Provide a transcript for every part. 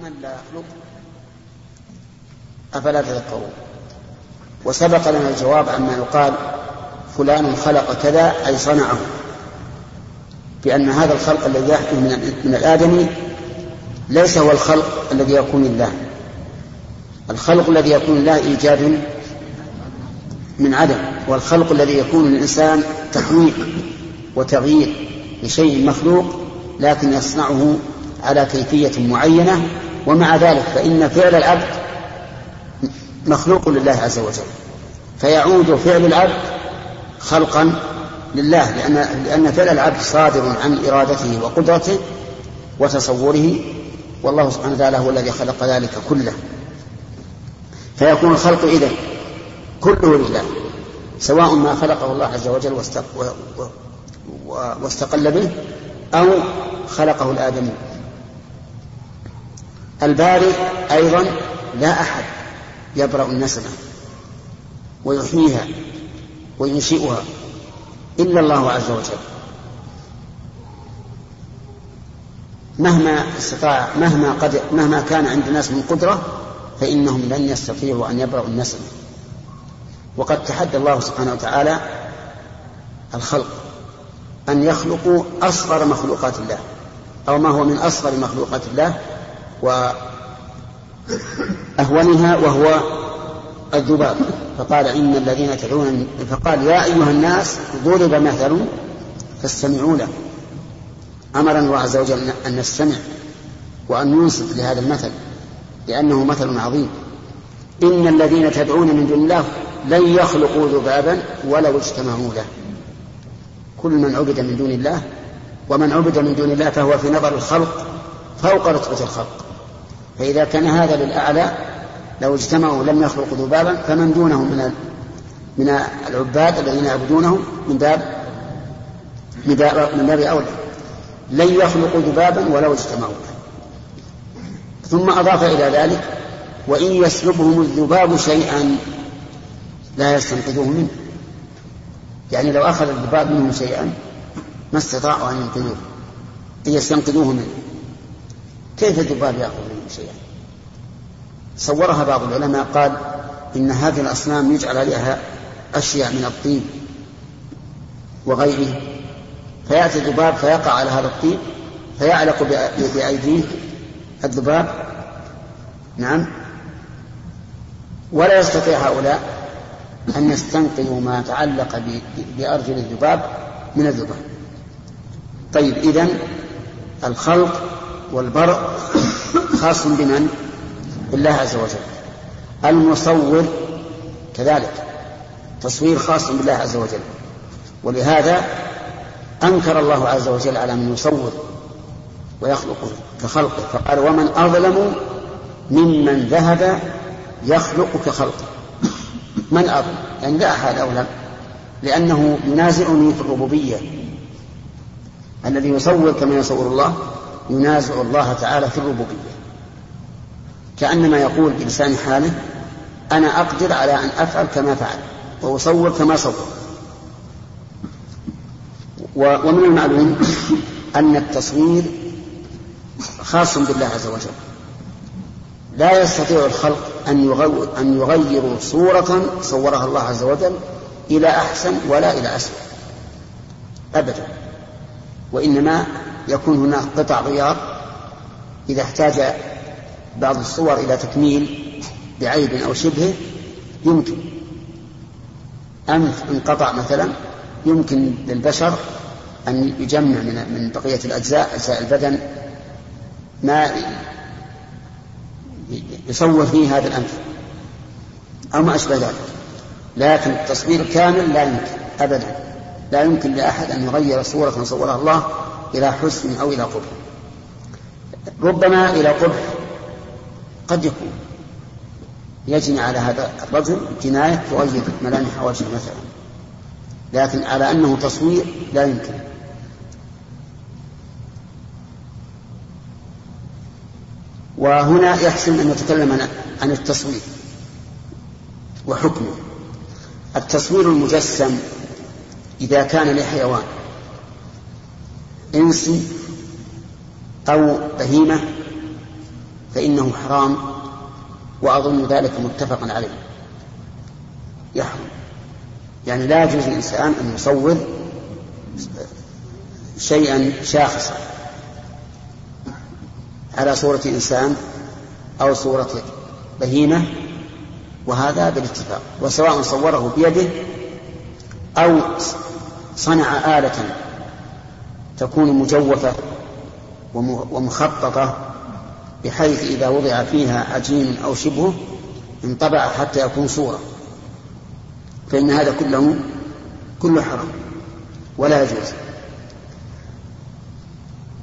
ومن لا يخلق؟ أفلا تذكرون. وسبق لنا الجواب عما يقال فلان خلق كذا أي صنعه. بأن هذا الخلق الذي يحدث من الآدمي ليس هو الخلق الذي يكون لله الخلق الذي يكون لله إيجاد من عدم. والخلق الذي يكون للإنسان تحويل وتغيير لشيء مخلوق لكن يصنعه على كيفية معينة ومع ذلك فإن فعل العبد مخلوق لله عز وجل. فيعود فعل العبد خلقا لله لأن لأن فعل العبد صادر عن إرادته وقدرته وتصوره والله سبحانه وتعالى هو الذي خلق ذلك كله. فيكون الخلق إذن كله لله سواء ما خلقه الله عز وجل واستقل به أو خلقه الآدمي. البارئ أيضا لا أحد يبرأ النسمة ويحييها وينشئها إلا الله عز وجل. مهما استطاع مهما قد مهما كان عند الناس من قدرة فإنهم لن يستطيعوا أن يبرأوا النسمة وقد تحدى الله سبحانه وتعالى الخلق أن يخلقوا أصغر مخلوقات الله أو ما هو من أصغر مخلوقات الله وأهونها وهو الذباب. فقال إن الذين تدعون فقال يا أيها الناس ضرب مثل فاستمعوا له. أمر الله عز وجل أن نستمع وأن ننصت لهذا المثل لأنه مثل عظيم. إن الذين تدعون من دون الله لن يخلقوا ذبابا ولو اجتمعوا له. كل من عبد من دون الله ومن عبد من دون الله فهو في نظر الخلق فوق رتبة الخلق. فإذا كان هذا للأعلى لو اجتمعوا لم يخلقوا ذبابا فمن دونهم من من العباد الذين يعبدونهم من باب من باب من باب أولى. لن يخلقوا ذبابا ولو اجتمعوا. ثم أضاف إلى ذلك وإن يسلبهم الذباب شيئا لا يستنقذوه منه. يعني لو أخذ الذباب منهم شيئا ما استطاعوا أن ينقذوه أن يستنقذوه منه. كيف الذباب يأخذ منه؟ شيئا. صورها بعض العلماء قال إن هذه الأصنام يجعل عليها أشياء من الطين وغيره فيأتي الذباب فيقع على هذا الطين فيعلق بأيديه الذباب. نعم. ولا يستطيع هؤلاء أن يستنقذوا ما تعلق بأرجل الذباب من الذباب. طيب إذن الخلق والبرء خاص بمن؟ بالله عز وجل. المصور كذلك تصوير خاص بالله عز وجل. ولهذا أنكر الله عز وجل على من يصور ويخلق كخلقه فقال ومن أظلم ممن ذهب يخلق كخلقه. من أظلم؟ يعني لا أحد أظلم لأنه ينازعني في الربوبية. الذي يصور كما يصور الله ينازع الله تعالى في الربوبية. كأنما يقول بلسان حاله أنا أقدر على أن أفعل كما فعل وأصور كما صور. ومن المعلوم أن التصوير خاص بالله عز وجل. لا يستطيع الخلق أن أن يغيروا صورة صورها الله عز وجل إلى أحسن ولا إلى أسوأ. أبدا. وإنما يكون هناك قطع غيار إذا احتاج بعض الصور إلى تكميل بعيب أو شبهه يمكن. أنف انقطع مثلا يمكن للبشر أن يجمع من من بقية الأجزاء أجزاء البدن ما يصور فيه هذا الأنف أو ما أشبه ذلك. لكن التصوير كامل لا يمكن أبدا. لا يمكن لأحد أن يغير صورة صورها الله إلى حسن أو إلى قبح. ربما إلى قبح قد يكون. يجني على هذا الرجل جناية تغير ملامح وجهه مثلا. لكن على أنه تصوير لا يمكن. وهنا يحسن أن نتكلم عن التصوير وحكمه. التصوير المجسم إذا كان لحيوان إنسي أو بهيمة فإنه حرام وأظن ذلك متفقا عليه. يحرم. يعني لا يجوز للإنسان أن يصور شيئا شاخصا على صورة إنسان أو صورة بهيمة وهذا بالاتفاق. وسواء صوره بيده أو صنع آلة تكون مجوفة ومخططة بحيث إذا وضع فيها عجين أو شبهه انطبع حتى يكون صورة. فإن هذا كله كله حرام ولا يجوز.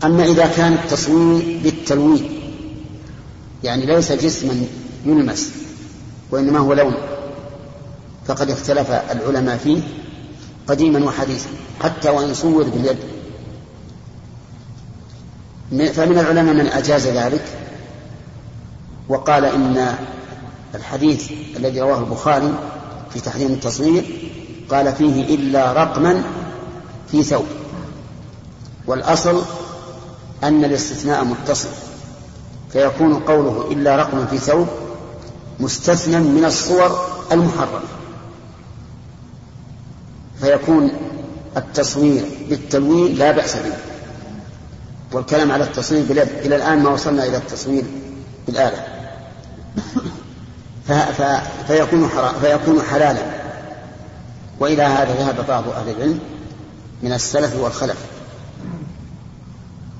أما إذا كان التصوير بالتلوين يعني ليس جسما يلمس وإنما هو لون فقد اختلف العلماء فيه قديما وحديثا حتى وإن صور باليد. فمن العلماء من أجاز ذلك وقال إن الحديث الذي رواه البخاري في تحريم التصوير قال فيه إلا رقما في ثوب والأصل أن الاستثناء متصل فيكون قوله إلا رقما في ثوب مستثنى من الصور المحرمة فيكون التصوير بالتلوين لا بأس به والكلام على التصوير إلى الآن ما وصلنا إلى التصوير بالآلة. فيكون, فيكون حلالا. وإلى هذا ذهب بعض أهل العلم من السلف والخلف.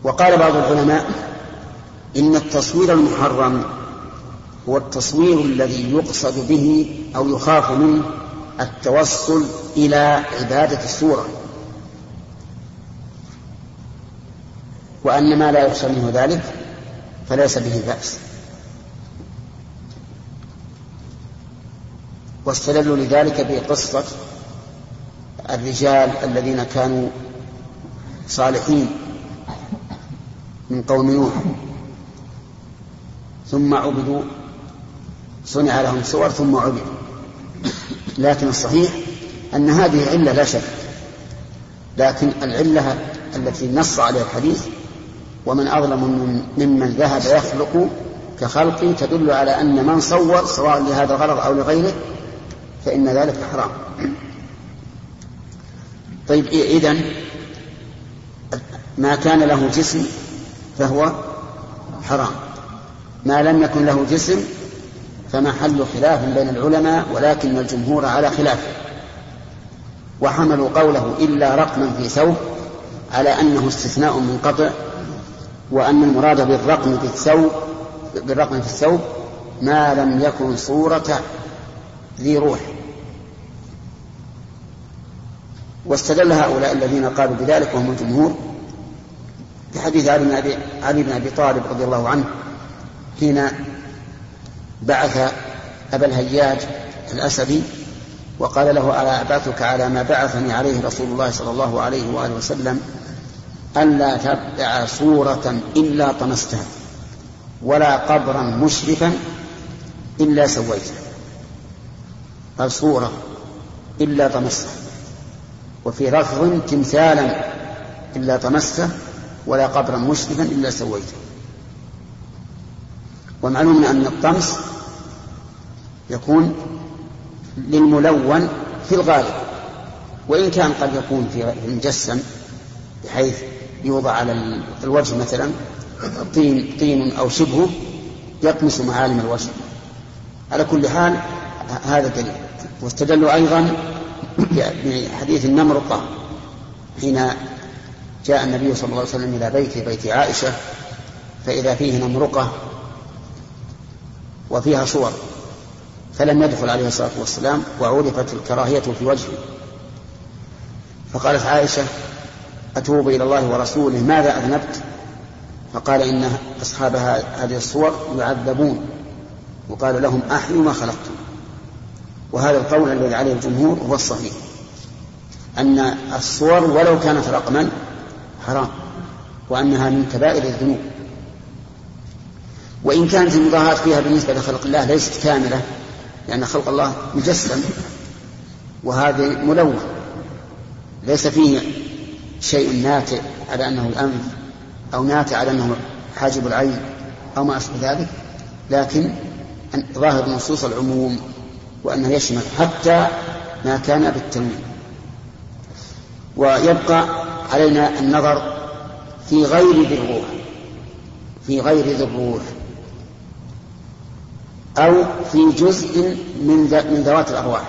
وقال بعض العلماء إن التصوير المحرم هو التصوير الذي يقصد به أو يخاف منه التوصل إلى عبادة الصورة وأن ما لا يخشى منه ذلك فليس به بأس. واستدلوا لذلك بقصة الرجال الذين كانوا صالحين من قوم نوح. ثم عبدوا صنع لهم صور ثم عبدوا. لكن الصحيح أن هذه علة لا شك لكن العلة التي نص عليها الحديث ومن أظلم ممن ذهب يخلق كخلق تدل على أن من صور سواء لهذا الغرض أو لغيره فإن ذلك حرام. طيب إذن ما كان له جسم فهو حرام. ما لم يكن له جسم فمحل خلاف بين العلماء ولكن الجمهور على خلافه. وحملوا قوله إلا رقما في ثوب على أنه استثناء منقطع وأن المراد بالرقم في الثوب بالرقم في الثوب ما لم يكن صورة ذي روح. واستدل هؤلاء الذين قالوا بذلك وهم الجمهور بحديث علي بن أبي, علي بن أبي طالب رضي الله عنه حين بعث أبا الهياج الأسدي وقال له ألا أبعثك على ما بعثني عليه رسول الله صلى الله عليه وآله وسلم ألا تبع صورة إلا طمستها ولا قبرا مشرفا إلا سويته. قال صورة إلا طمسته وفي لفظ تمثالا إلا طمسته ولا قبرا مشرفا إلا سويته. ومعلوم أن الطمس يكون للملون في الغالب وإن كان قد يكون في المجسم بحيث يوضع على الوجه مثلا طين طين أو شبهه يطمس معالم الوجه. على كل حال هذا دليل. واستدلوا أيضا بحديث النمرقة حين جاء النبي صلى الله عليه وسلم إلى بيت بيت عائشة فإذا فيه نمرقة وفيها صور فلم يدخل عليه الصلاة والسلام وعرفت الكراهية في وجهه. فقالت عائشة أتوب إلى الله ورسوله ماذا أذنبت؟ فقال إن أصحاب هذه الصور يعذبون. وقال لهم أحيوا ما خلقتم. وهذا القول الذي عليه الجمهور هو الصحيح. أن الصور ولو كانت رقما حرام وأنها من كبائر الذنوب. وإن كانت المضاهاة فيها بالنسبة لخلق الله ليست كاملة لأن خلق الله مجسم وهذا ملون ليس فيه شيء ناتئ على أنه الأنف أو ناتئ على أنه حاجب العين أو ما أشبه ذلك. لكن ظاهر النصوص العموم وأنه يشمل حتى ما كان بالتنوين ويبقى علينا النظر في غير ذي الروح في غير ذي الروح أو في جزء من من ذوات الأرواح.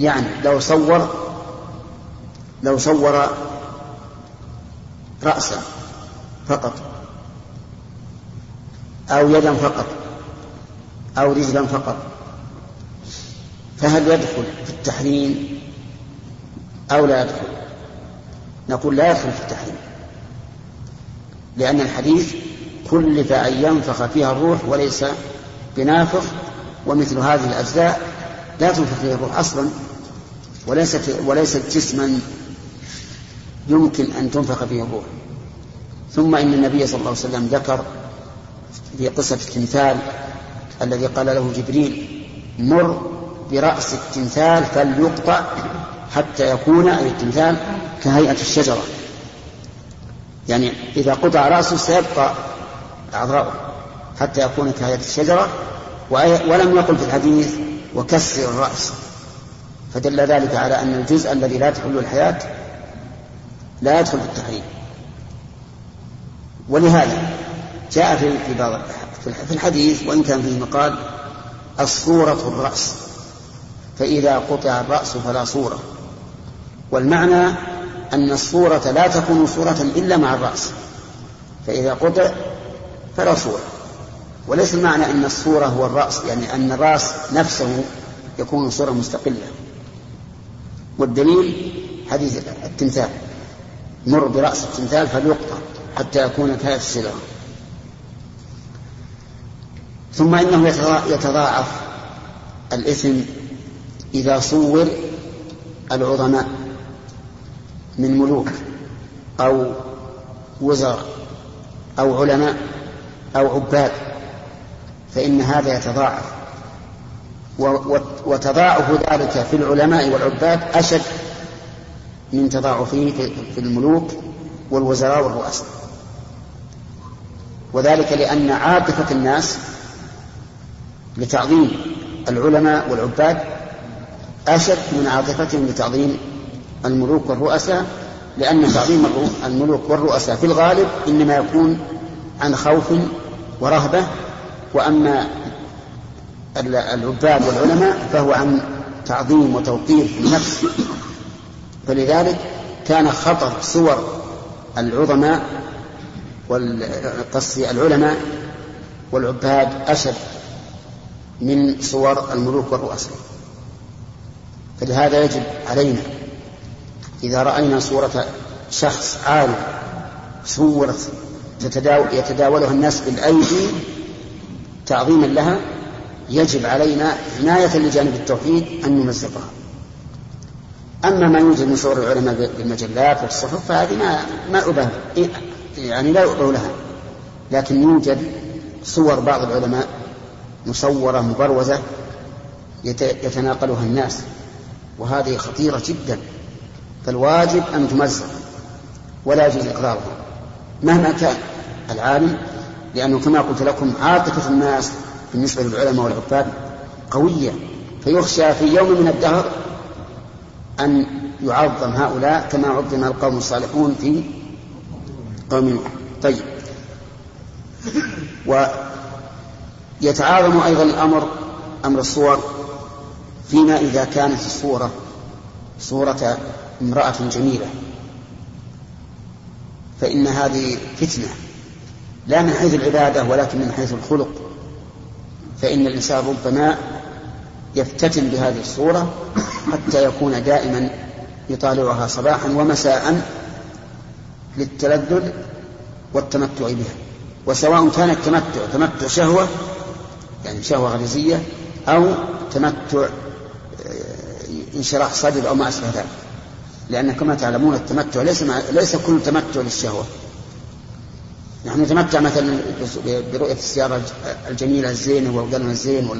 يعني لو صور لو صور رأسا فقط أو يدا فقط أو رجلا فقط فهل يدخل في التحريم أو لا يدخل؟ نقول لا يدخل في التحريم لأن الحديث كلف أن ينفخ فيها الروح وليس بنافخ ومثل هذه الأجزاء لا تنفخ فيها الروح أصلا وليست وليست جسما يمكن أن تنفخ فيه الروح. ثم إن النبي صلى الله عليه وسلم ذكر في قصة التمثال الذي قال له جبريل مر برأس التمثال فليقطع حتى يكون أي التمثال كهيئة الشجرة. يعني إذا قطع رأسه سيبقى أعضاؤه حتى يكون كهيئة الشجرة ولم يقل في الحديث وكسر الرأس. فدل ذلك على أن الجزء الذي لا تحل الحياة لا يدخل في التحريم. ولهذا جاء في بعض في الحديث وإن كان فيه مقال الصورة الرأس. فإذا قطع الرأس فلا صورة. والمعنى أن الصورة لا تكون صورة إلا مع الرأس. فإذا قطع فلا صورة. وليس المعنى أن الصورة هو الرأس يعني أن الرأس نفسه يكون صورة مستقلة. والدليل حديث التمثال. مر برأس التمثال فليقطع حتى يكون كهيئة الشجرة. ثم إنه يتضاعف الإثم إذا صور العظماء من ملوك أو وزراء أو علماء أو عباد فإن هذا يتضاعف. وتضاعف ذلك في العلماء والعباد أشد من تضاعفه في الملوك والوزراء والرؤساء. وذلك لأن عاطفة الناس لتعظيم العلماء والعباد أشد من عاطفتهم لتعظيم الملوك والرؤساء لأن تعظيم الملوك والرؤساء في الغالب إنما يكون عن خوف ورهبة وأما العباد والعلماء فهو عن تعظيم وتوقير النفس. فلذلك كان خطر صور العظماء والقصي العلماء والعباد أشد من صور الملوك والرؤساء. فلهذا يجب علينا إذا رأينا صورة شخص عالم صورت تتداول يتداولها الناس بالأيدي تعظيما لها يجب علينا عناية لجانب التوحيد أن نمزقها. أما ما يوجد من صور العلماء بالمجلات والصحف فهذه ما ما أبه يعني لا يؤبه لها. لكن يوجد صور بعض العلماء مصورة مبروزة يتناقلها الناس. وهذه خطيرة جدا فالواجب أن تمزق ولا يجوز إقرارها مهما كان العالم لأنه كما قلت لكم عاطفة الناس بالنسبة للعلماء والعباد قوية فيخشى في يوم من الدهر أن يعظم هؤلاء كما عظم القوم الصالحون في قوم طيب. ويتعاظم أيضا الأمر أمر الصور فيما إذا كانت الصورة صورة امرأة جميلة. فإن هذه فتنة. لا من حيث العبادة ولكن من حيث الخلق. فإن الإنسان ربما يفتتن بهذه الصورة حتى يكون دائما يطالعها صباحا ومساء للتلذذ والتمتع بها. وسواء كان التمتع تمتع شهوة يعني شهوة غريزية أو تمتع انشراح صدر أو ما أشبه ذلك. لأن كما تعلمون التمتع ليس مع ليس كل تمتع للشهوة. نحن نتمتع مثلا برؤية السيارة الجميلة الزينة والقلم الزين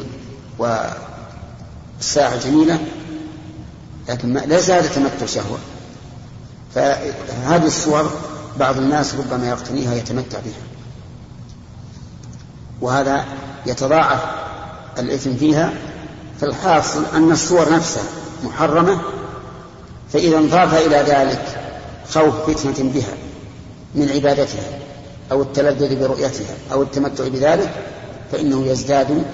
والساعة الجميلة لكن ليس هذا تمتع شهوة. فهذه الصور بعض الناس ربما يقتنيها يتمتع بها. وهذا يتضاعف الإثم فيها فالحاصل أن الصور نفسها محرمة فإذا انضاف إلى ذلك خوف فتنة بها من عبادتها أو التلذذ برؤيتها أو التمتع بذلك فإنه يزداد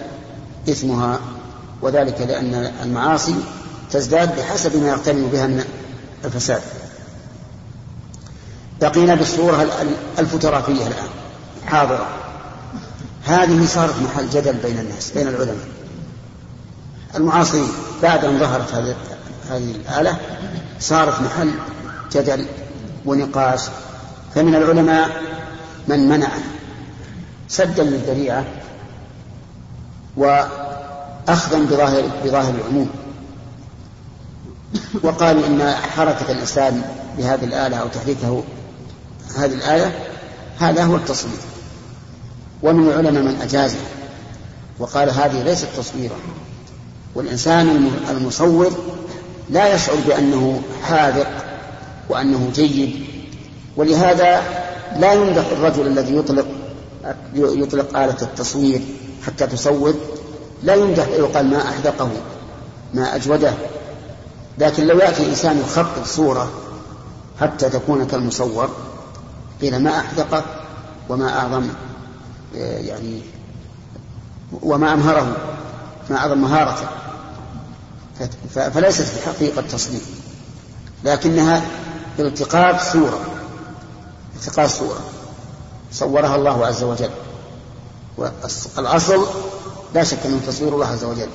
إثمها وذلك لأن المعاصي تزداد بحسب ما يقترن بها من الفساد. بقينا بالصورة الفوتوغرافية الآن حاضرة. هذه صارت محل جدل بين الناس بين العلماء. المعاصرين بعد أن ظهرت هذه الآلة صارت محل جدل ونقاش فمن العلماء من منعه سدا للذريعة وأخذا بظاهر بظاهر العموم. وقالوا إن حركة الإنسان بهذه الآلة أو تحريكه هذه الآية هذا هو التصوير ومن العلماء من أجازه وقال هذه ليست تصويرا والإنسان المصور لا يشعر بأنه حاذق وأنه جيد ولهذا لا يمدح الرجل الذي يطلق يطلق آلة التصوير حتى تصور لا يمدح يقال ما أحدقه ما أجوده. لكن لو يأتي إنسان يخطط صورة حتى تكون كالمصور قيل ما أحدقه وما أعظم يعني وما أمهره. ما أعظم مهارته. فليست في حقيقة تصوير لكنها التقاط صورة التقاط صورة. صورها الله عز وجل. والأصل لا شك أنه تصوير الله عز وجل.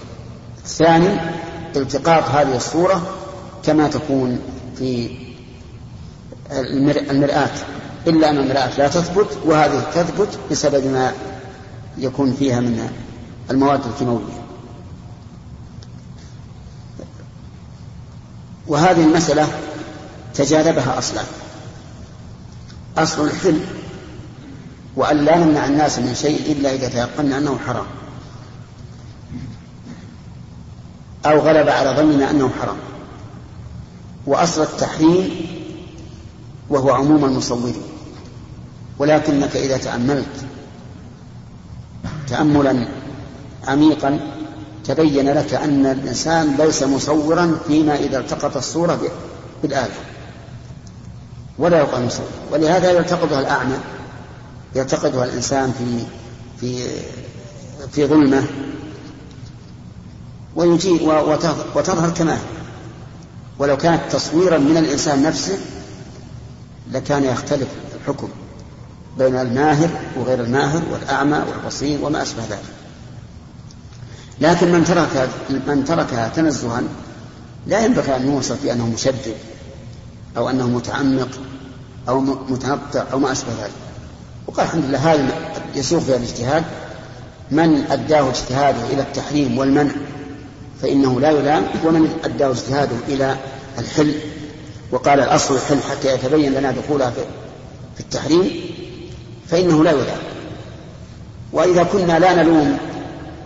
الثاني التقاط هذه الصورة كما تكون في المرآة. إلا أن المرآة لا تثبت وهذه تثبت بسبب ما يكون فيها من المواد الكيماوية. وهذه المسألة تجاذبها أصلان أصل الحل وأن لا نمنع الناس من شيء إلا إذا تيقنا أنه حرام أو غلب على ظننا أنه حرام. وأصل التحريم وهو عموم المصورين. ولكنك إذا تأملت تأملا عميقا تبين لك أن الإنسان ليس مصورا فيما إذا التقط الصورة بالآلة. ولا يقال مصور. ولهذا يلتقطها الأعمى. يلتقطها الإنسان في في في ظلمة. ويجي وتظهر كما ولو كانت تصويرا من الإنسان نفسه لكان يختلف الحكم بين الماهر وغير الماهر والأعمى والبصير وما أشبه ذلك. لكن من ترك من تركها تنزها لا ينبغي أن يوصف بأنه مشدد أو أنه متعمق أو متنطع أو ما أشبه ذلك. وقال الحمد لله هذا يسوق فيها الاجتهاد. من أداه اجتهاده إلى التحريم والمنع فإنه لا يلام ومن أداه اجتهاده إلى الحل. وقال الأصل الحل حتى يتبين لنا دخولها في التحريم فإنه لا يلام. وإذا كنا لا نلوم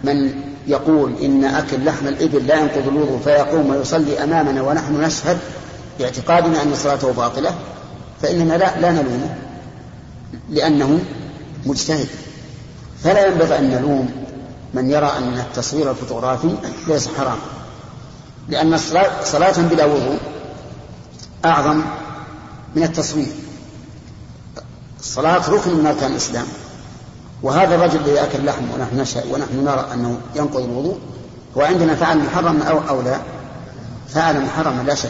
من يقول إن أكل لحم الإبل لا ينقض الوضوء فيقوم ويصلي أمامنا ونحن نشهد باعتقادنا أن صلاته باطلة فإننا لا, لا نلومه لأنه مجتهد. فلا ينبغي أن نلوم من يرى أن التصوير الفوتوغرافي ليس حرام لأن صلاة بلا وضوء أعظم من التصوير. الصلاة ركن من أركان الإسلام. وهذا الرجل الذي أكل لحم ونحن نشأ ونحن نرى أنه ينقض الوضوء هو عندنا فعل محرم أو أو لا؟ فعل محرم لا شك.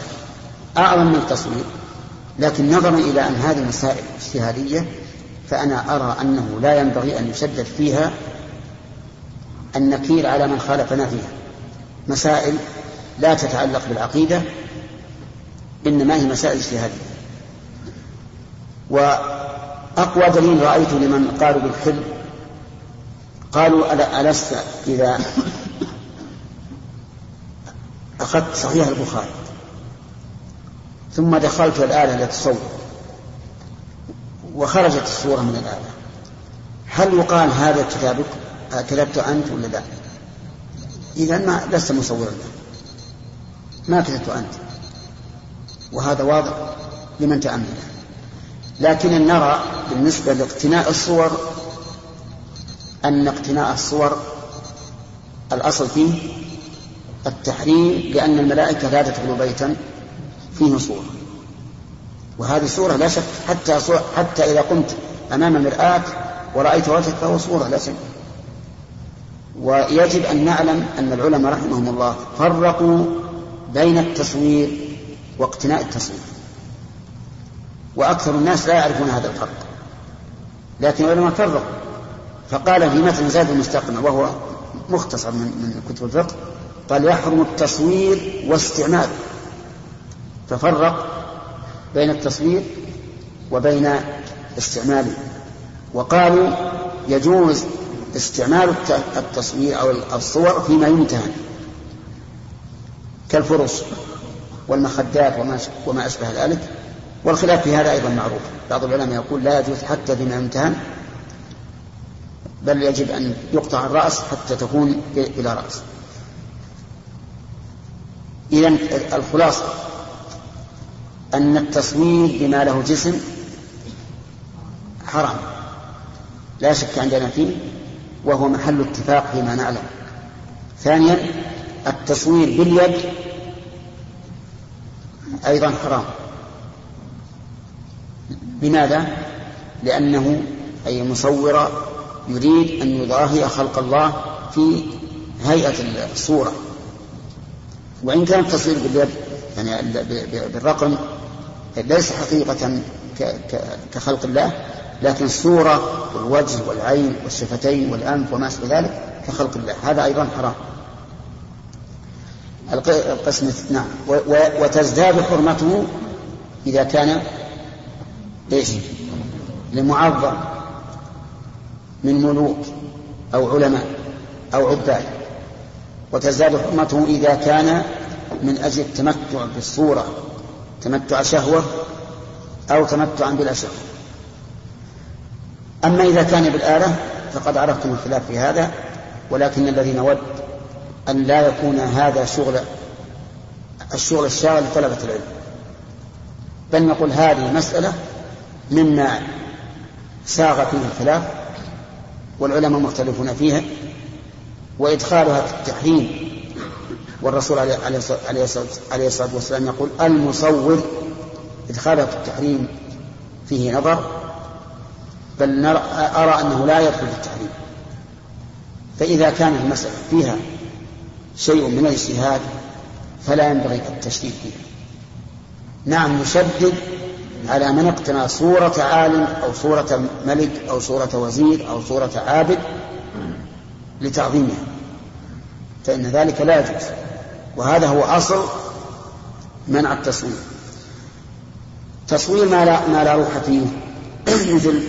أعظم من التصوير. لكن نظرا إلى أن هذه مسائل اجتهادية فأنا أرى أنه لا ينبغي أن يشدد فيها النكير على من خالفنا فيها. مسائل لا تتعلق بالعقيدة إنما هي مسائل اجتهادية. وأقوى دليل رأيته لمن قالوا بالحل قالوا ألست إذا أخذت صحيح البخاري. ثم دخلت الآلة لتصور وخرجت الصورة من الآلة هل يقال هذا كتابك؟ كتبت أنت ولا لا؟ إذا ما لست مصورا. ما كتبت أنت. وهذا واضح لمن تأمله لكن نرى بالنسبة لاقتناء الصور أن اقتناء الصور الأصل فيه التحريم لأن الملائكة لا تدخل بيتا فيه صورة. وهذه صورة لا شك حتى صورة حتى إذا قمت أمام مرآة ورأيت وجهك فهو صورة لا شك. ويجب أن نعلم أن العلماء رحمهم الله فرقوا بين التصوير واقتناء التصوير. وأكثر الناس لا يعرفون هذا الفرق. لكن العلماء فرقوا. فقال في مثل زاد المستقنع وهو مختصر من من كتب الفقه قال يحرم التصوير واستعمال. ففرق بين التصوير وبين استعماله وقالوا يجوز استعمال التصوير أو الصور فيما يمتهن كالفرش والمخدات وما وما أشبه ذلك والخلاف في هذا أيضا معروف. بعض العلماء يقول لا يجوز حتى فيما يمتهن بل يجب أن يقطع الرأس حتى تكون بلا رأس. إذا الخلاصة أن التصوير بما له جسم حرام. لا شك عندنا فيه وهو محل اتفاق فيما نعلم. ثانيا التصوير باليد أيضا حرام. لماذا؟ لأنه أي مصور يريد أن يضاهي خلق الله في هيئة الصورة. وإن كان التصوير باليد يعني بالرقم ليس حقيقة كخلق الله لكن الصورة والوجه والعين والشفتين والأنف وما أشبه ذلك كخلق الله. هذا أيضا حرام. القسم نعم. وتزداد حرمته إذا كان إيش؟ لمعظم. من ملوك أو علماء أو عباد وتزداد حرمته إذا كان من أجل التمتع بالصورة تمتع شهوة أو تمتعا بلا شهوة. أما إذا كان بالآلة فقد عرفتم الخلاف في هذا ولكن الذي نود أن لا يكون هذا شغل الشغل الشاغل لطلبة العلم. بل نقول هذه مسألة مما ساغ فيه الخلاف والعلماء مختلفون فيها وإدخالها في التحريم. والرسول عليه الصلاة والسلام يقول المصور إدخالها في التحريم فيه نظر بل أرى أنه لا يدخل في التحريم. فإذا كانت المسألة فيها شيء من الاجتهاد فلا ينبغي التشديد فيها. نعم نشدد على من اقتنى صورة عالم أو صورة ملك أو صورة وزير أو صورة عابد لتعظيمها فإن ذلك لا يجوز. وهذا هو أصل منع التصوير. تصوير ما لا, ما لا روح فيه. مثل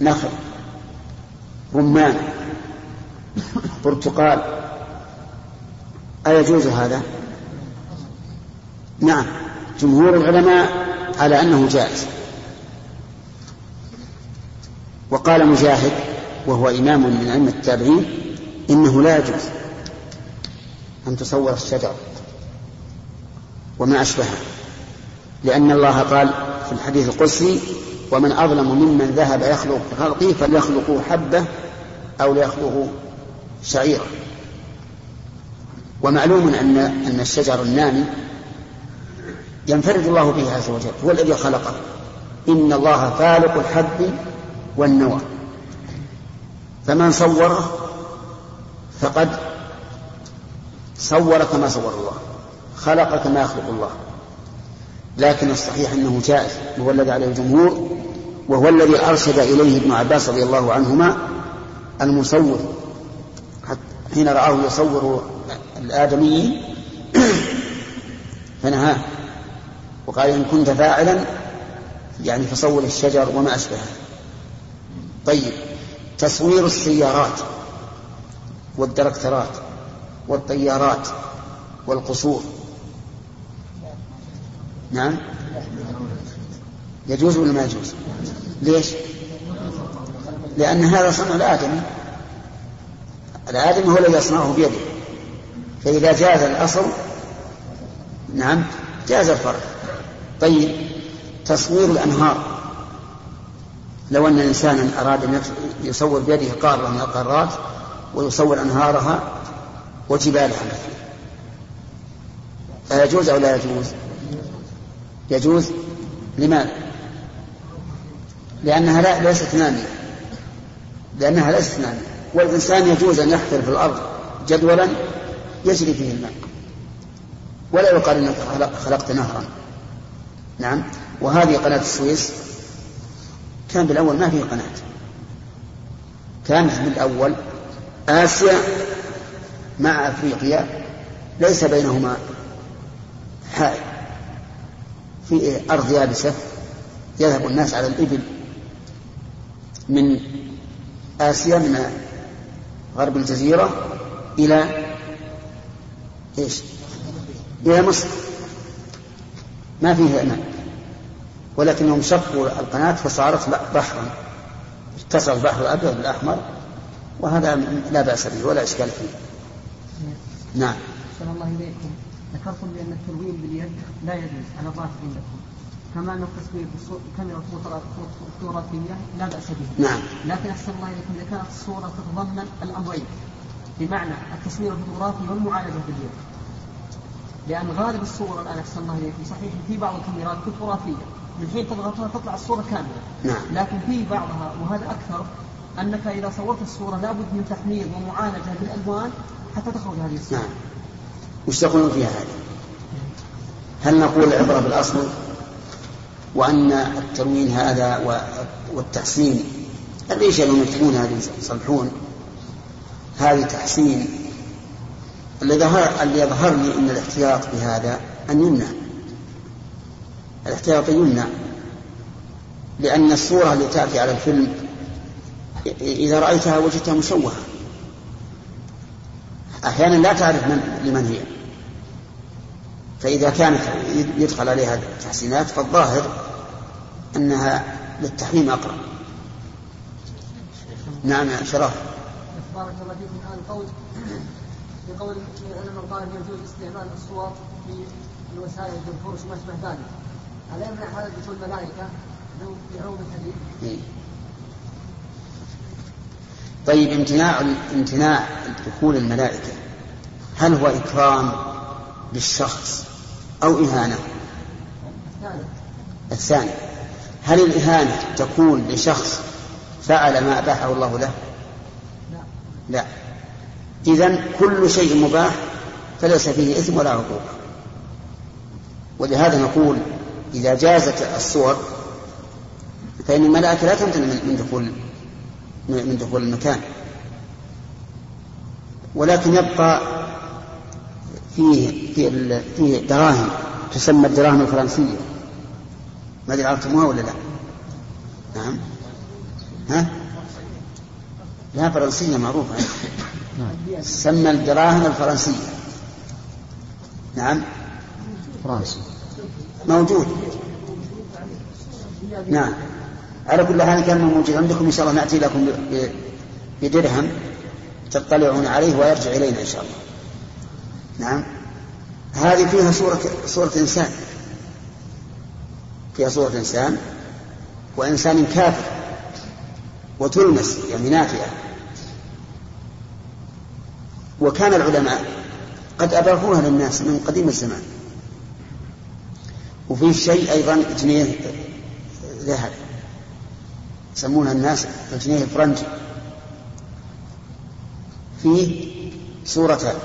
نخل رمان برتقال. أيجوز هذا؟ نعم. جمهور العلماء على أنه جائز. وقال مجاهد وهو إمام من أئمة التابعين إنه لا يجوز أن تصور الشجر وما أشبهه لأن الله قال في الحديث القدسي ومن أظلم ممن ذهب يخلق خلقه فليخلقوا حبة أو ليخلقوا شعيرا ومعلوم أن أن الشجر النامي ينفرد الله به عز وجل هو الذي خلقه. إن الله فالق الحب والنوى. فمن صوره فقد صور كما صور الله خلق كما يخلق الله. لكن الصحيح أنه جائز وهو الذي عليه الجمهور وهو الذي أرشد إليه ابن عباس رضي الله عنهما المصور. حين رآه يصور الآدميين فنهاه. وقال إن كنت فاعلا يعني فصور الشجر وما أشبهه. طيب تصوير السيارات والدركترات والطيارات والقصور. نعم؟ يجوز ولا ما يجوز؟ ليش؟ لأن هذا صنع الآدمي. الآدمي هو الذي يصنعه بيده. فإذا جاز الأصل نعم جاز الفرع. طيب تصوير الأنهار. لو أن إنسانا أراد أن يصور بيده قارة من القارات ويصور أنهارها وجبالها. أيجوز أو لا يجوز؟ يجوز. لماذا؟ لأنها لا ليست نامية لأنها ليست نامية والإنسان يجوز أن يحفر في الأرض جدولا يجري فيه الماء. ولا يقال إنك خلقت نهرا. نعم. وهذه قناة السويس كان بالأول ما فيه قناة. كانت بالأول آسيا مع أفريقيا ليس بينهما حائل. في أرض يابسة يذهب الناس على الإبل من آسيا من غرب الجزيرة إلى إيش؟ إلى مصر. ما فيه ماء ولكنهم شقوا القناة فصارت بحرا. اتصل البحر الأبيض بالأحمر وهذا لا بأس به ولا إشكال فيه. نعم. الله إليكم ذكرتم بأن التلوين باليد لا يجوز على الظاهر عندكم. كما أن التصوير بالكاميرا فوتوغرافية لا بأس به. نعم. لكن أحسن الله إليكم إذا كانت الصورة تتضمن الأمرين بمعنى التصوير الفوتوغرافي والمعالجة باليد. لأن غالب الصور الآن أحسن الله إليكم. صحيح في بعض الكاميرات فوتوغرافية من حين تضغطها تطلع الصورة كاملة. نعم. لكن في بعضها وهذا أكثر أنك إذا صورت الصورة لابد من تحميض ومعالجة بالألوان حتى تخرج هذه الصورة. نعم. وش تقولون فيها هذه؟ هل نقول العبرة بالأصل؟ وأن التلوين هذا والتحسين ليش يلون يكتبون هذه يصلحون؟ هذه تحسين ظهر اللي يظهر لي ان الاحتياط بهذا أن يمنع. الاحتياط يمنع. لأن الصورة اللي تأتي على الفيلم إذا رأيتها وجدتها مشوهة. أحيانا لا تعرف من لمن هي. فإذا كانت يدخل عليها تحسينات فالظاهر أنها للتحريم أقرب. نعم يا شرف بارك الله فيكم. هذا القول بقول أن من قال يجوز استعمال الصور في الوسائل والفرش وما اشبه ذلك ألا يمنع هذا دخول الملائكة في عروض الحديث؟ إيه. طيب امتناع امتناع دخول الملائكة هل هو إكرام للشخص أو إهانة؟ الثاني الثاني هل الإهانة تكون لشخص فعل ما أباحه الله له؟ لا لا إذا كل شيء مباح فليس فيه إثم ولا عقوبة. ولهذا نقول إذا جازت الصور فإن الملائكة لا تمتنع من دخول من دخول المكان. ولكن يبقى فيه فيه, فيه دراهم تسمى الدراهم الفرنسية. ما أدري عرفتموها ولا لا؟ نعم. ها؟ لا فرنسية معروفة. تسمى الدراهم الفرنسية. نعم. فرنسي. موجود. نعم. على كل حال كان موجود عندكم إن شاء الله نأتي لكم بدرهم تطلعون عليه ويرجع إلينا إن شاء الله. نعم. هذه فيها صورة صورة إنسان. فيها صورة إنسان وإنسان كافر وتلمس يعني نافئة وكان العلماء قد أباحوها للناس من قديم الزمان. وفيه شيء أيضا جنيه ذهب. يسمونها الناس الجنيه الفرنجي فيه صورتان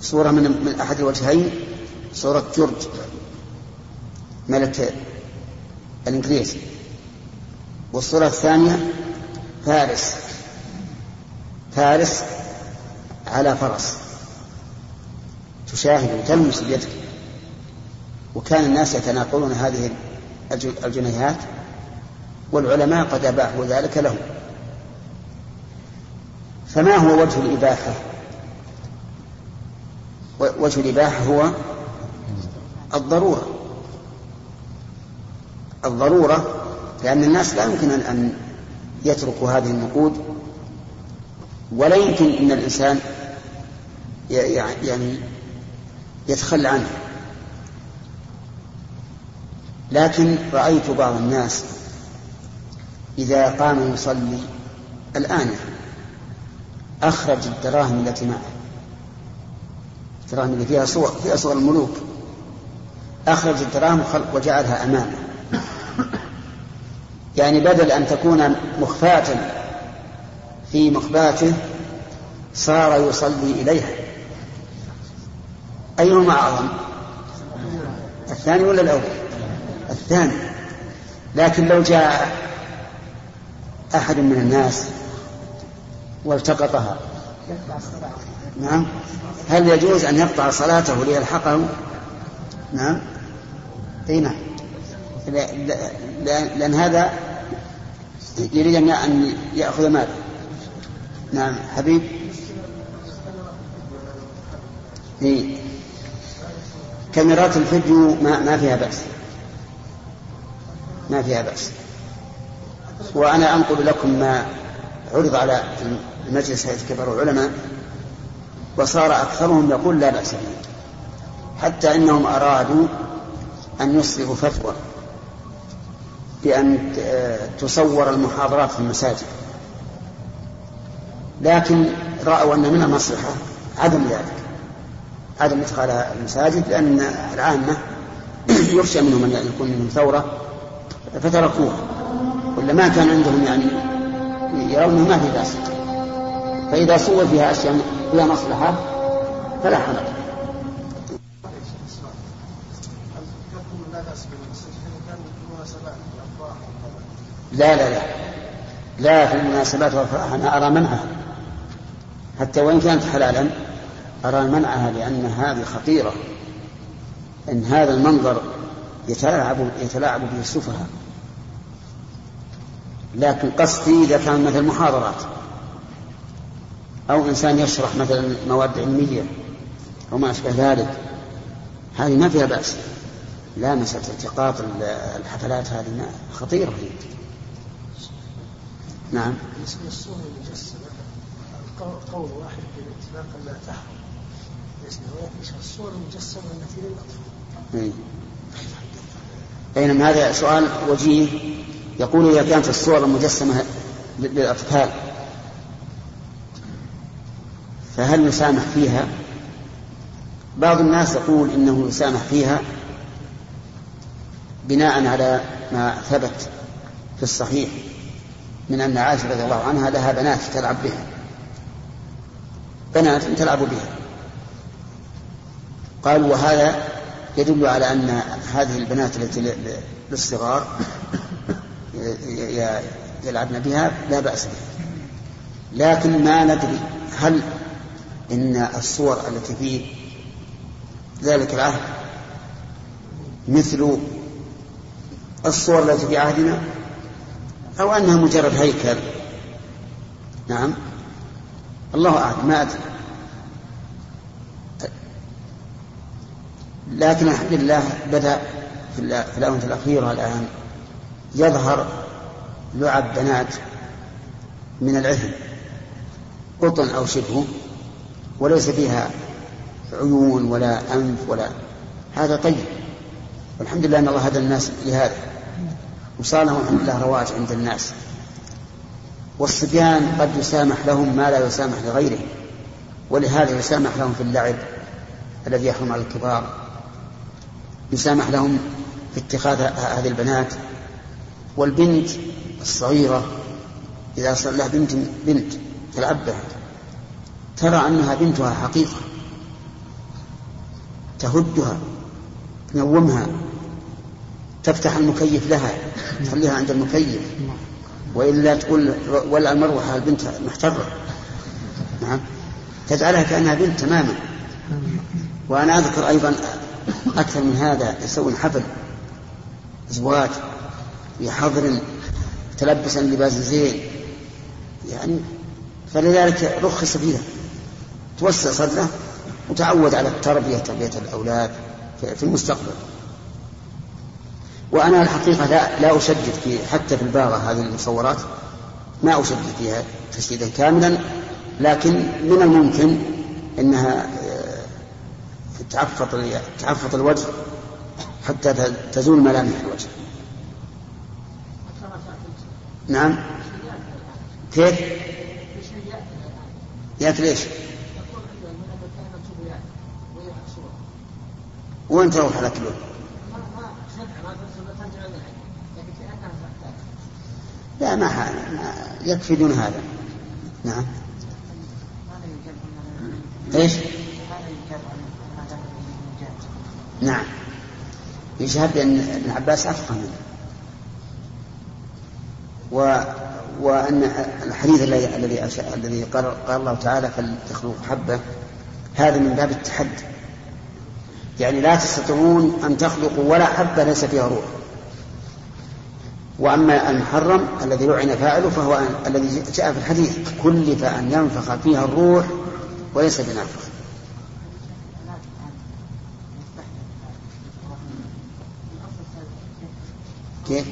صورة من من أحد الوجهين صورة جورج ملك الإنجليز. والصورة الثانية فارس. فارس على فرس. تشاهد وتلمس بيدك. وكان الناس يتناقلون هذه الجنيهات والعلماء قد أباحوا ذلك لهم. فما هو وجه الإباحة؟ وجه الإباحة هو الضرورة. الضرورة لأن الناس لا يمكن أن يتركوا هذه النقود ولا يمكن أن الإنسان يعني يتخلى عنها لكن رأيت بعض الناس إذا قام يصلي الآن أخرج الدراهم التي معه. الدراهم اللي فيها صور فيها صور الملوك. أخرج الدراهم وجعلها أمامه. يعني بدل أن تكون مخفاة في مخباته صار يصلي إليها. أيهما أعظم؟ الثاني ولا الأول؟ الثاني. لكن لو جاء أحد من الناس والتقطها. نعم. هل يجوز أن يقطع صلاته ليلحقه؟ نعم. إي نعم. لأن هذا يريد أن يأخذ ماله. نعم حبيب. إيه. كاميرات الفيديو ما, ما فيها بأس. ما فيها بأس. وأنا أنقل لكم ما عرض على المجلس هيئة كبار العلماء وصار أكثرهم يقول لا بأس به حتى إنهم أرادوا أن يصدروا فتوى بأن تصور المحاضرات في المساجد. لكن رأوا أن من المصلحة عدم ذلك. عدم إدخال المساجد لأن العامة يخشى منهم أن يكون منهم ثورة فتركوها. ولا ما كان عندهم يعني يرونه ما في بأس فإذا صور فيها أشياء فيها مصلحة فلا حرج. لا لا لا. لا في المناسبات والافراح أنا أرى منعها حتى وإن كانت حلالا أرى منعها لأن هذه خطيره إن هذا المنظر يتلاعب يتلاعب به السفهاء. لكن قصدي إذا كان مثل محاضرات. أو إنسان يشرح مثلا مواد علمية أو ما أشبه ذلك. هذه ما فيها بأس. لا مسألة التقاط الحفلات هذه خطيرة هي. نعم. للصورة المجسمة. قول واحد بالاتفاق لا تحرم. ولكن الصورة المجسمة التي للأطفال بينما هذا سؤال وجيه؟ يقول إذا كانت الصور المجسمة للأطفال فهل يسامح فيها؟ بعض الناس يقول إنه يسامح فيها بناء على ما ثبت في الصحيح من أن عائشة رضي الله عنها لها بنات تلعب بها. بنات تلعب بها. قالوا وهذا يدل على أن هذه البنات التي للصغار يلعبن بها لا بأس بها. لكن ما ندري هل إن الصور التي في ذلك العهد مثل الصور التي في عهدنا أو أنها مجرد هيكل. نعم. الله أعلم ما أدري. لكن الحمد لله بدأ في الآونة الأخيرة الآن يظهر لعب بنات من العهن قطن أو شبهه وليس فيها عيون ولا أنف ولا هذا طيب. والحمد لله أن الله هدى الناس لهذا وصار لهم الحمد لله رواج عند الناس. والصبيان قد يسامح لهم ما لا يسامح لغيرهم ولهذا يسامح لهم في اللعب الذي يحرم على الكبار. يسامح لهم في اتخاذ هذه البنات والبنت الصغيرة إذا صار لها بنت بنت تلعب بها. ترى أنها بنتها حقيقة. تهدها تنومها تفتح المكيف لها تخليها عند المكيف. وإلا تقول ولا المروحة البنت محترة نعم. تجعلها كأنها بنت تماما. وأنا أذكر أيضا أكثر من هذا يسوون حفل. زواج في حضر تلبسا لباس زين. يعني فلذلك رخص فيها. توسع صدره وتعود على التربية تربية الأولاد في المستقبل. وأنا الحقيقة لا لا أشدد في حتى في الباغة هذه المصورات ما أشدد فيها تشديدا كاملا لكن من الممكن أنها آه، تعفط تعفط الوجه حتى تزول ملامح الوجه. نعم كيف؟ يأكل إيش؟ وين تروح على كله؟ لا ما, ما يكفي دون هذا. نعم. إيش؟ نعم. يشهد بأن ابن عباس أفقه منه و وأن الحديث الذي الذي الذي قال, قال الله تعالى فلتخلق حبة هذا من باب التحدي. يعني لا تستطيعون أن تخلقوا ولا حبة ليس فيها روح. وأما المحرم الذي لعن فاعله فهو الذي جاء في الحديث كلف أن ينفخ فيها الروح وليس بنافخ كيف؟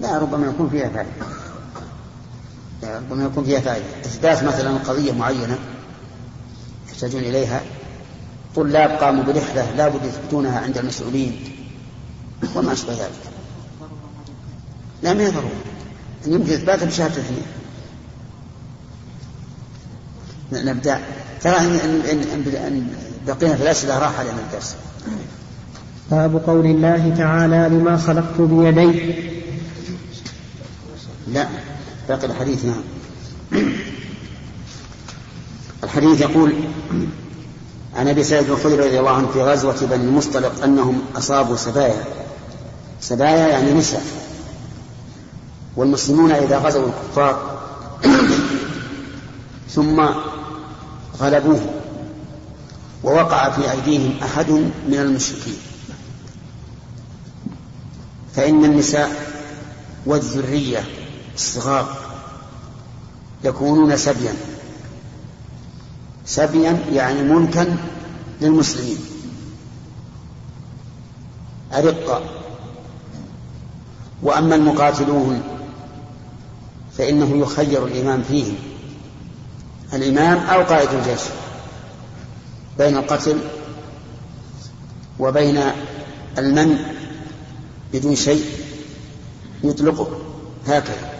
لا ربما يكون فيها فائدة. ربما يكون فيها فائدة. إثبات مثلا قضية معينة يحتاجون إليها. طلاب قاموا برحلة لا بد يثبتونها عند المسؤولين. وما أشبه ذلك. لا ما يضروا يمكن إثباتها بشهادة اثنين نبدأ. ترى إن, إن, إن بقينا في الأسئلة راح علينا الدرس. باب قول الله تعالى لما خلقت بيدي. لا باقي الحديث نعم. الحديث يقول عن أبي سعيد الخدري رضي الله عنه في غزوة بني المصطلق أنهم أصابوا سبايا. سبايا يعني نساء. والمسلمون إذا غزوا الكفار ثم غلبوهم ووقع في أيديهم أحد من المشركين. فإن النساء والذرية الصغار يكونون سبيا. سبيا يعني ملكا للمسلمين. أرقا وأما المقاتلون فإنه يخير الإمام فيهم. الإمام أو قائد الجيش. بين القتل وبين المن بدون شيء يطلقه. هكذا.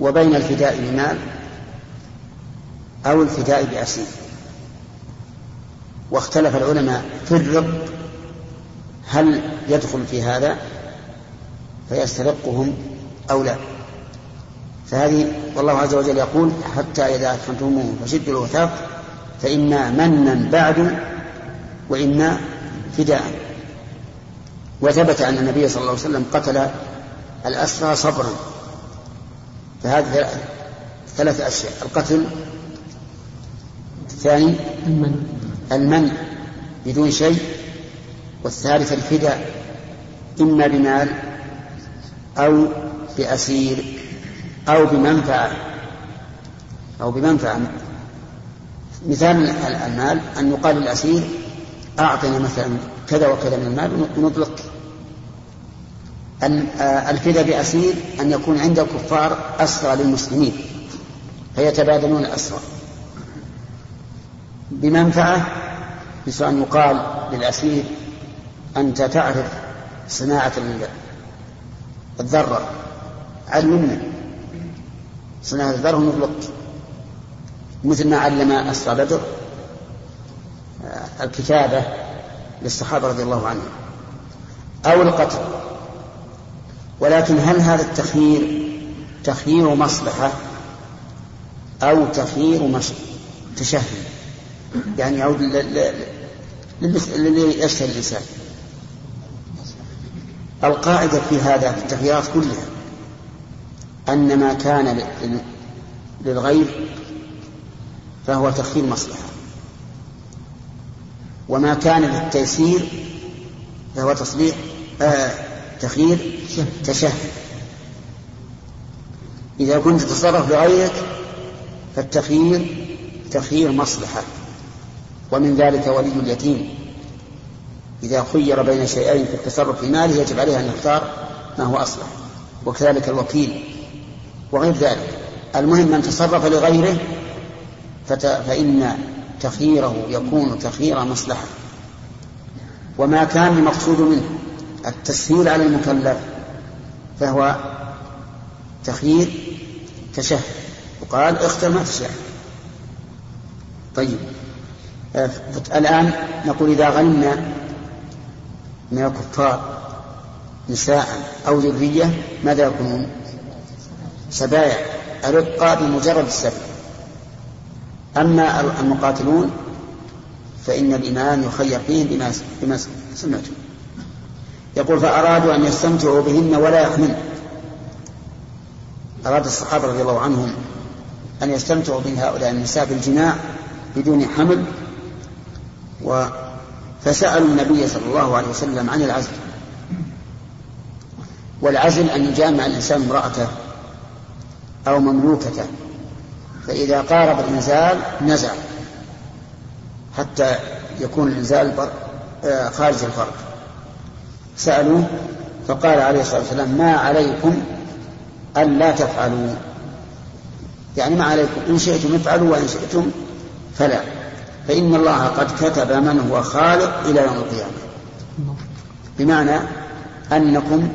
وبين الفداء بمال أو الفداء بأسير. واختلف العلماء في الرق هل يدخل في هذا؟ فيسترقهم أو لا؟ فهذه والله عز وجل يقول حتى إذا أدخلتموهم فشدوا الوثاق فإما منا بعد وإما فداء. وثبت أن النبي صلى الله عليه وسلم قتل الأسرى صبرا. فهذه ثلاث أشياء القتل الثاني المن المن بدون شيء والثالث الفداء إما بمال أو بأسير أو بمنفعة أو بمنفعة. مثال المال أن يقال للأسير أعطنا مثلا كذا وكذا من المال ونطلق. أن الفدى بأسير أن يكون عند الكفار أسرى للمسلمين فيتبادلون الأسرى. بمنفعة مثل أن يقال للأسير أنت تعرف صناعة الذرة علمنا صناعة الذرة ونطلق مثل ما علم أسرى بدر آه، الكتابة للصحابة رضي الله عنهم. أو القتل. ولكن هل هذا التخيير تخيير مصلحة أو تخيير. تشهي يعني يعود للي يشتهي الإنسان. القاعدة في هذا في التخييرات كلها أن ما كان للغير فهو تخيير مصلحة. وما كان للتيسير فهو تصليح آه تخيير تشهد. إذا كنت تتصرف لغيرك فالتخيير تخيير مصلحة. ومن ذلك ولي اليتيم. إذا خير بين شيئين في التصرف في ماله يجب عليه أن يختار ما هو أصلح وكذلك الوكيل وغير ذلك. المهم من تصرف لغيره فإن تخييره يكون تخيير مصلحة. وما كان المقصود منه التسهيل على المكلف فهو تخيير تشهد. وقال اختر ما تشاء. طيب. الآن نقول إذا غنمنا من الكفار نساء أو ذرية ماذا يكونون؟ سبايا أرقى بمجرد السبب أما المقاتلون فإن الإمام يخير فيهم بما بما سمعتم. يقول فأرادوا أن يستمتعوا بهن ولا يحملن أراد الصحابة رضي الله عنهم أن يستمتعوا بهؤلاء النساء بالجماع بدون حمل و فسألوا النبي صلى الله عليه وسلم عن العزل. والعزل أن يجامع الإنسان امرأته أو مملوكته فإذا قارب الإنزال نزع حتى يكون الإنزال آه، خارج الفرق سألوه فقال عليه الصلاة والسلام ما عليكم ألا تفعلوا؟ يعني ما عليكم إن شئتم افعلوا وإن شئتم فلا. فإن الله قد كتب من هو خالق إلى يوم القيامة. بمعنى أنكم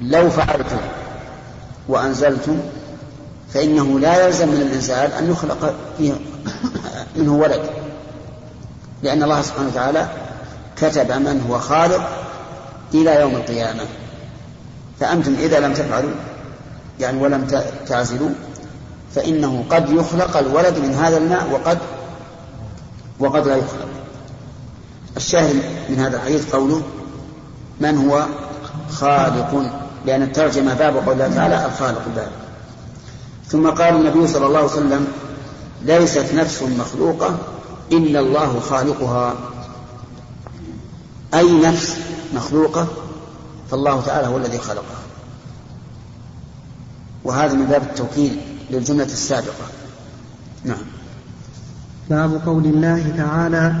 لو فعلتم وأنزلتم فإنه لا يلزم من الإنزال أن يخلق منه ولد. لأن الله سبحانه وتعالى كتب من هو خالق إلى يوم القيامة. فأنتم إذا لم تفعلوا يعني ولم تعزلوا فإنه قد يخلق الولد من هذا الماء وقد وقد لا يخلق الشاهد من هذا الحديث قوله من هو خالق؟ لأن الترجمة باب قول الله تعالى الخالق باب. ثم قال النبي صلى الله عليه وسلم ليست نفس مخلوقة إلا الله خالقها. أي نفس مخلوقة؟ فالله تعالى هو الذي خلقها. وهذا من باب التوكيل للجملة السابقة. باب قول الله تعالى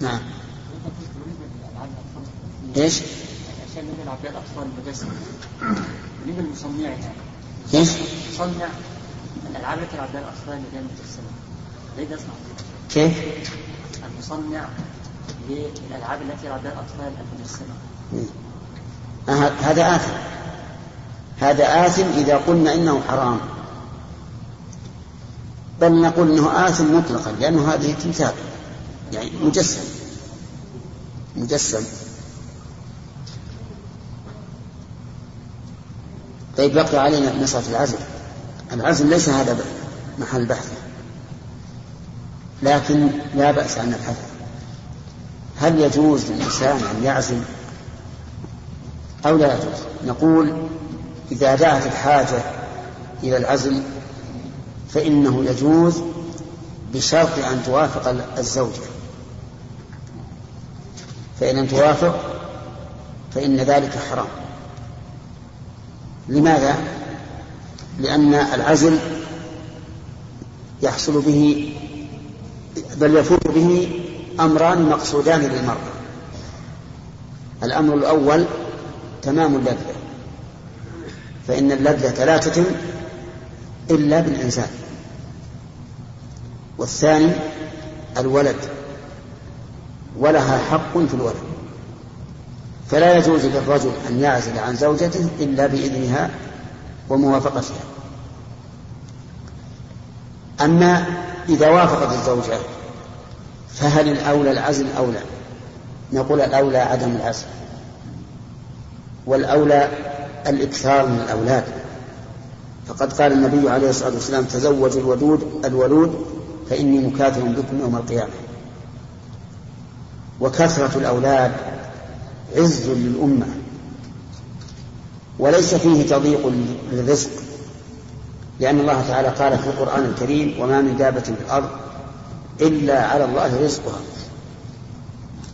نعم إيش؟ عشان نلعب بها الاطفال المجسمه من المصنعها إيش؟ يصنع الالعاب التي يلعب بها الاطفال اللي هي المجسمه ليه يصنع كيف؟ المصنع للالعاب التي يلعب بها الاطفال المجسمه هذا آثم هذا آثم إذا قلنا إنه حرام بل نقول إنه آثم مطلقا لأنه هذه تمثال يعني مجسم. مجسم. طيب بقي علينا مسألة العزل. العزل ليس هذا محل بحث. لكن لا بأس أن نبحث. هل يجوز للإنسان أن يعزل؟ أو لا يجوز. نقول إذا دعت الحاجة إلى العزل فإنه يجوز بشرط أن توافق الزوجة. فإن لم توافق فإن ذلك حرام. لماذا؟ لأن العزل يحصل به بل يفوت به أمران مقصودان للمرأة. الأمر الأول تمام اللذة فإن اللذة لا تتم إلا بالإنسان والثاني الولد ولها حق في الولد فلا يجوز للرجل أن يعزل عن زوجته إلا بإذنها وموافقتها. أما إذا وافقت الزوجة فهل الأولى العزل أولى نقول الأولى عدم العزل والأولى الإكثار من الأولاد. فقد قال النبي عليه الصلاة والسلام تزوج الودود الولود فإني مكاثر بكم يوم القيامة. وكثرة الأولاد عز للأمة. وليس فيه تضييق للرزق لأن الله تعالى قال في القرآن الكريم وما من دابة في الأرض إلا على الله رزقها.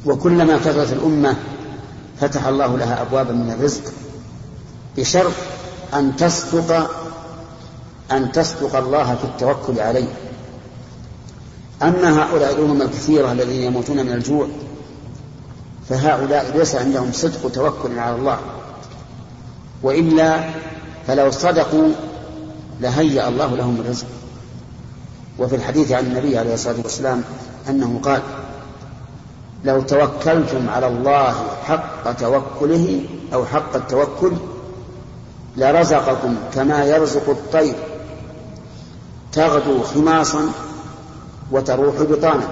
وكلما كثرت الأمة فتح الله لها أبوابا من الرزق بشرط أن تصدق أن تصدق الله في التوكل عليه. أما هؤلاء الأمم الكثيرة الذين يموتون من الجوع فهؤلاء ليس عندهم صدق توكل على الله. وإلا فلو صدقوا لهيأ الله لهم الرزق. وفي الحديث عن النبي عليه الصلاة والسلام أنه قال لو توكلتم على الله حق توكله أو حق التوكل لرزقكم كما يرزق الطير. تغدو خماصا وتروح بطانا